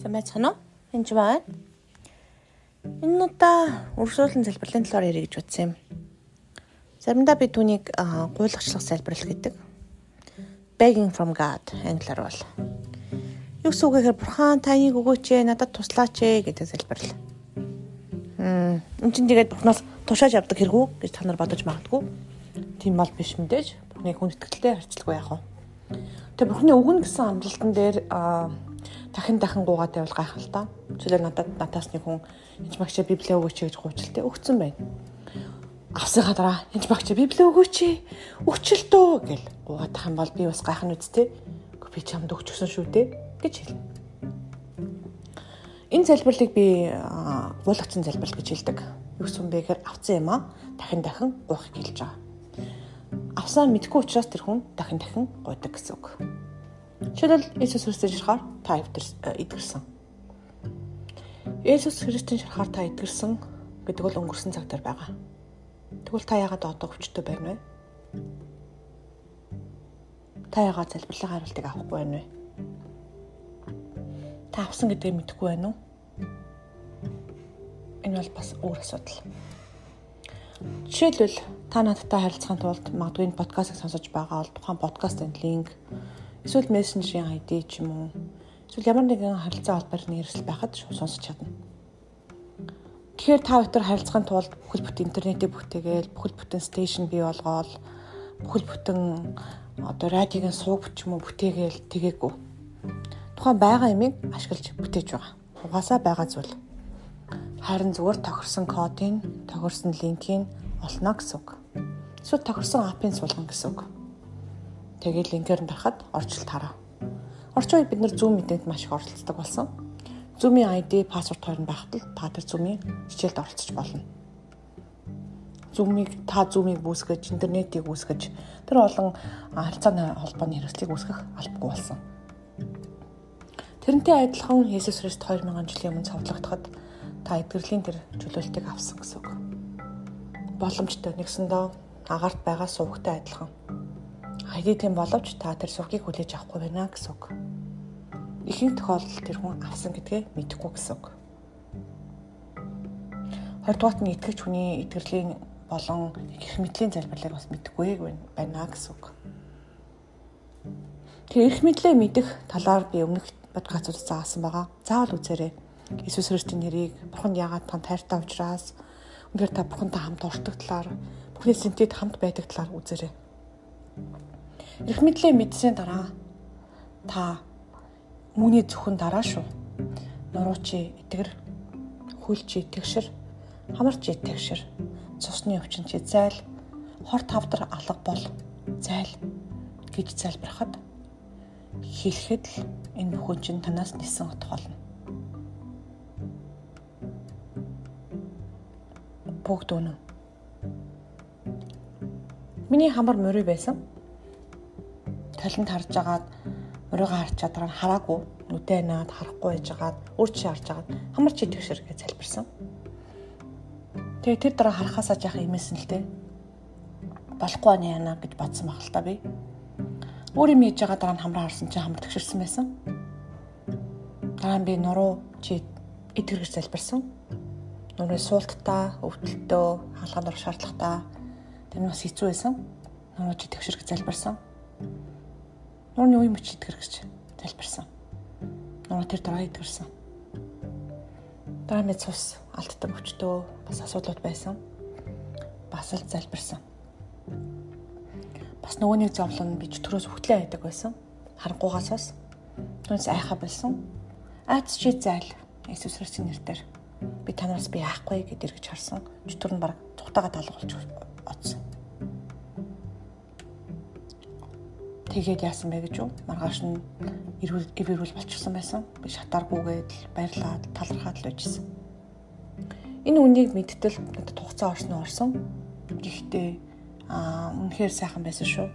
Сайн байцгаана уу? Энд байна. Энэ удаа өргөжлөлн залбирлын талаар ярих гэж бодсон юм. Заримдаа би түүнийг гуйлагчлах залбирал гэдэг. Begging from God англиар бол. Юу гэсэн үг гэхээр бурхан таныг өгөөч ээ, надад туслаач ээ гэдэг залбирал. Хм, энэ чинь тэгээд бурхнаас тушааж авдаг хэрэггүй гэж та нар бодож магадгүй. Тийм бол биш мэдээж. Бурхныг хүн итгэлтэй харьцалгүй яах вэ? Тэгээ бурхны өгнө гэсэн амжилтан дээр дахин дахин гуугаад байвал гайхал та. Зүгээр надад натаас нэг хүн энэ багчаа библийг өгөөч гэж гуйчилтэй өгцөн байна. Авсныхаа дараа энэ багчаа библийг өгөөч өгчлөлтөө гэл гуугаад тах юм бол би бас гайхна үсттэй. Гэхдээ би чамд өгчихсөн шүү дээ гэж хэлнэ. Энэ залбирлыг би гуулгацсан залбирал гэж хэлдэг. Юу гэсэн бэ гэхээр авсан юм аа дахин дахин гуйхыг хэлж байгаа. Авсаа мэдгүй учраас тэр хүн дахин дахин гуйдаг гэсэн үг. Жишээлбэл Иесус Христос ширхаар та эдгэрсэн. Иесус Христосийн ширхаар та эдгэрсэн гэдэг бол өнгөрсөн цаг дээр байгаа. Тэгвэл та яагаад одоо өвчтөй байна вэ? Та яагаад залбирлын хариултыг авахгүй байна вэ? Та авсан гэдгийг мэдэхгүй байна уу? Энэ бол бас өөр асуудал. Жишээлбэл та надтай харилцахын тулд магадгүй энэ подкастыг сонсож байгаа бол тухайн подкастын линк Эсвэл мессенжерийн ID ч юм уу. Эсвэл ямар нэгэн харилцаа холбоор нэрсэл байхад сонсож чадна. Тэгэхээр та бүхэн харилцахын тулд бүхэл бүтэн интернетийг бүтээгээл, бүхэл бүтэн стейшн бий болгоол, бүхэл бүтэн одоо радиогийн сууг ч юм уу бүтээгээл тэгээгүй. Тухайн байгаа юмыг ашиглаж бүтээж байгаа. Угаасаа байгаа зүйл. Харин зүгээр тохирсон кодын, тохирсон линкийг олно гэсэн үг. Эсвэл тохирсон апын суулгана гэсэн үг. Тэгээд линкээр нь дарахад орчилт хараа. Орчин үед бид нэр Zoom мэдээд маш их оролцдог болсон. Zoom-ийн ID, пассворд хоёр нь байхад та тэр Zoom-ийн хичээлд оролцож болно. Zoom-ыг та Zoom-ыг үүсгэж, интернетийг үүсгэж тэр олон харилцааны холбооны хэрэгслийг үүсгэх албагүй болсон. Тэрнтэй адилхан Есүс Христ 2000 жилийн өмнө цовдлогдоход та эдгэрлийн тэр чөлөөлтийг авсан гэсэн үг. Боломжтой нэгсэндээ агаарт байгаа сувгтай адилхан Хайди тийм боловч та тэр сургийг хүлээж авахгүй байна гэсэн үг. Ихэнх тохиолдолд тэр хүн авсан гэдгээ мэдэхгүй гэсэн үг. 20 дугаарт нь итгэж хүний итгэрлийн болон их мэдлийн залбирлыг бас мэдэхгүй байна гэсэн үг. Тэр их мэдлээ мэдэх талаар би өмнөх подкастууд заасан байгаа. Заавал үзээрэй. Иесус Христосийн нэрийг Бурхан яагаад танд хайртай учраас үнээр та Бурхантай хамт ордог талаар, Бурхны сэнтэд хамт байдаг талаар үзээрэй. Ирэх мэдлээ мэдсэний дараа та үүний зөвхөн дараа шүү. Нуруу чи итгэр, хүл чи итгэшэр, хамар чи итгэшэр, цусны өвчин чи зайл, хор тавдар алга бол зайл гэж залбирахад хэлэхэд л энэ бүхэн чинь танаас нисэн утга болно. Бүгд үнэн. Миний хамар мөрөө байсан талент харж агаад мөрөөгөө харж чадраа хараагүй нүдэ наад харахгүй байжгаад өөр чи харж агаад хамар чи тэгшэр гэж залбирсан. Тэгээ тэр дараа харахаасаа жаахан имээсэн л дээ. Болохгүй ани яана гэж бодсон баг л та би. Өөр юм хийж байгаа дараа нь хамраа харсан чинь хамар тэгшэрсэн байсан. Дараа нь би нуруу чи итгэргэж залбирсан. Нуруу суулттаа, өвдөлтөө, хаалганд орох шаардлагатай. Тэр нь бас хэцүү байсан. Нуруу чи тэгшэргэж залбирсан. Нуурны үе мөч итгэр гэж залбирсан. Нуруу тэр дараа итгэрсэн. Дараа мэд цус алддаг өчтөө бас асуудлууд байсан. Бас л залбирсан. Бас нөгөө нэг зовлон би төрөөс хөтлөө байдаг байсан. Харангуйгаас бас түнс айхаа болсон. Аац чи зайл Иесус Христосийн нэрээр би танараас би яахгүй гэдэр гэж харсан. Чөтгөр нь баг цухтаага талгуулж оцсон. Тэгээд яасан бэ гэж юу? Маргааш нь эрүүл эрүүл болчихсон байсан. Би шатааргүйгээд л баярлаад талархаад л байжсэн. Энэ үнийг мэдтэл хугацаа орсон орсон. Гэхдээ аа үнэхээр сайхан байсан шүү.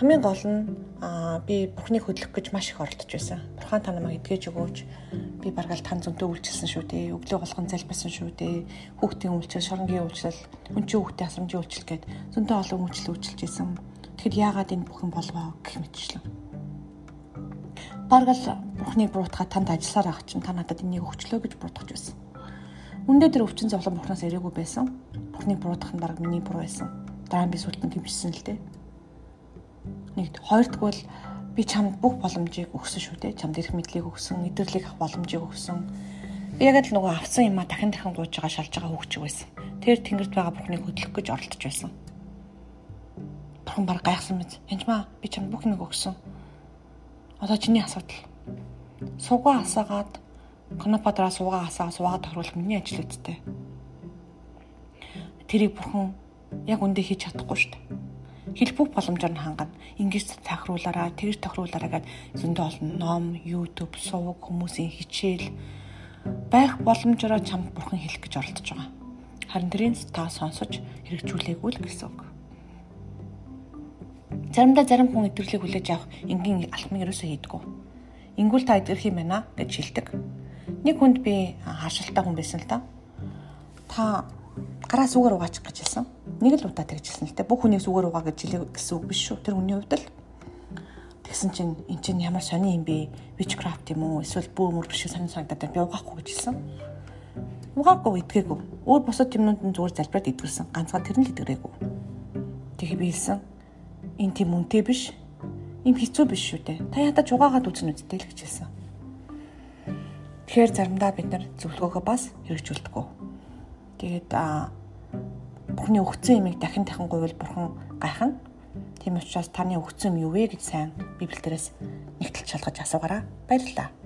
Хамгийн гол нь аа би Бурхныг хөдлөх гэж маш их оролдож байсан. Бурхан та намайг эдгэж өгөөч. Би баргаал тань зөнтөө үйлчилсэн шүү дээ. Өглөө болгон залбирсан шүү дээ. Хүүхдийн үйлчлэл, шоронгийн үйлчлэл, хүн чинь хүүхдийн асрамжийн үйлчлэл гээд зөнтөө олон үйлчлэл үйлчилж исэн Тэгэхэд яагаад энэ бүхэн болвоо гэх мэтчлэн. Бараг л Бурхныг буруутгаад танд ажилласаар ах чинь та надад энийг өгчлөө гэж буруутгаж байсан. Үндэ тэр өвчин зовлон Бурхнаас ирээгүй байсан. Бурхныг буруутгах нь бараг миний буруу байсан. Дараа нь би сүлтэн гимшсэн л дээ. Нэгд хоёрдугаар бол би чамд бүх боломжийг өгсөн шүү дээ. Чамд ирэх мэдлийг өгсөн, мэдэрлийг авах боломжийг өгсөн. Би яг л нөгөө авсан юмаа дахин дахин гуйж байгаа шалж байгаа хөвчөг байсан. Тэр тэнгэрд байгаа Бурхныг хөдлөх гэж оролдож байсан. Бурхан баг гайхсан мэт. Янжмаа би чамд бүх нэг өгсөн. Одоо чиний асуудал. Сугаа асаагаад канападраа суугаа асаа суугаад тохируулах миний ажил үсттэй. Тэрийг бурхан яг үндэ хийж чадахгүй шүү дээ. Хэл бүх боломжоор нь хангана. Ингэж тахруулаараа, тэгж тохируулаараа гэд зөндөө олон ном, YouTube, сувг, хүмүүсийн хичээл байх боломжоор чамд бурхан хэлэх гэж оролдож байгаа. Харин тэрийг та сонсож хэрэгжүүлээгүй л гэсэн үг. Заримдаа зарим хүн идэвхлийг хүлээж авах энгийн алхмыг ерөөсөө хийдэггүй. Ингүүл та идэх юм байна гэж шилдэг. Нэг хүнд би хаашилтай хүн байсан л да. Та гараа сүгээр угаачих гэж хэлсэн. Нэг л удаа тэгжсэн л те. Бүх хүнийг сүгээр угаа гэж хэлээ гэсэн үг биш шүү. Тэр хүний хувьд л тэгсэн чинь эн чинь ямар сони юм бэ? Witchcraft юм уу? Эсвэл бөөмөр биш сонин санагдаад би угаахгүй гэж хэлсэн. Угаагүй идгээгүй. Өөр бусад юмнууд нь зүгээр залбираад идгэлсэн. Ганцхан тэр нь л идгэрээгүй. Тэгээ би хэлсэн энэ тийм үнэтэй биш. Им хэцүү биш шүү дээ. Та ядаж угаагаад үзнэ үсттэй л гэж хэлсэн. Тэгэхээр заримдаа бид нар зөвлөгөөгөө бас хэрэгжүүлдэг. Тэгээд а Бурхны өгцөн имийг дахин дахин гуйвал Бурхан гайхна. Тийм учраас таны өгцөн юм юу вэ гэж сайн Библиэрээс нэгтэл шалгаж асуугаарай. Баярлалаа.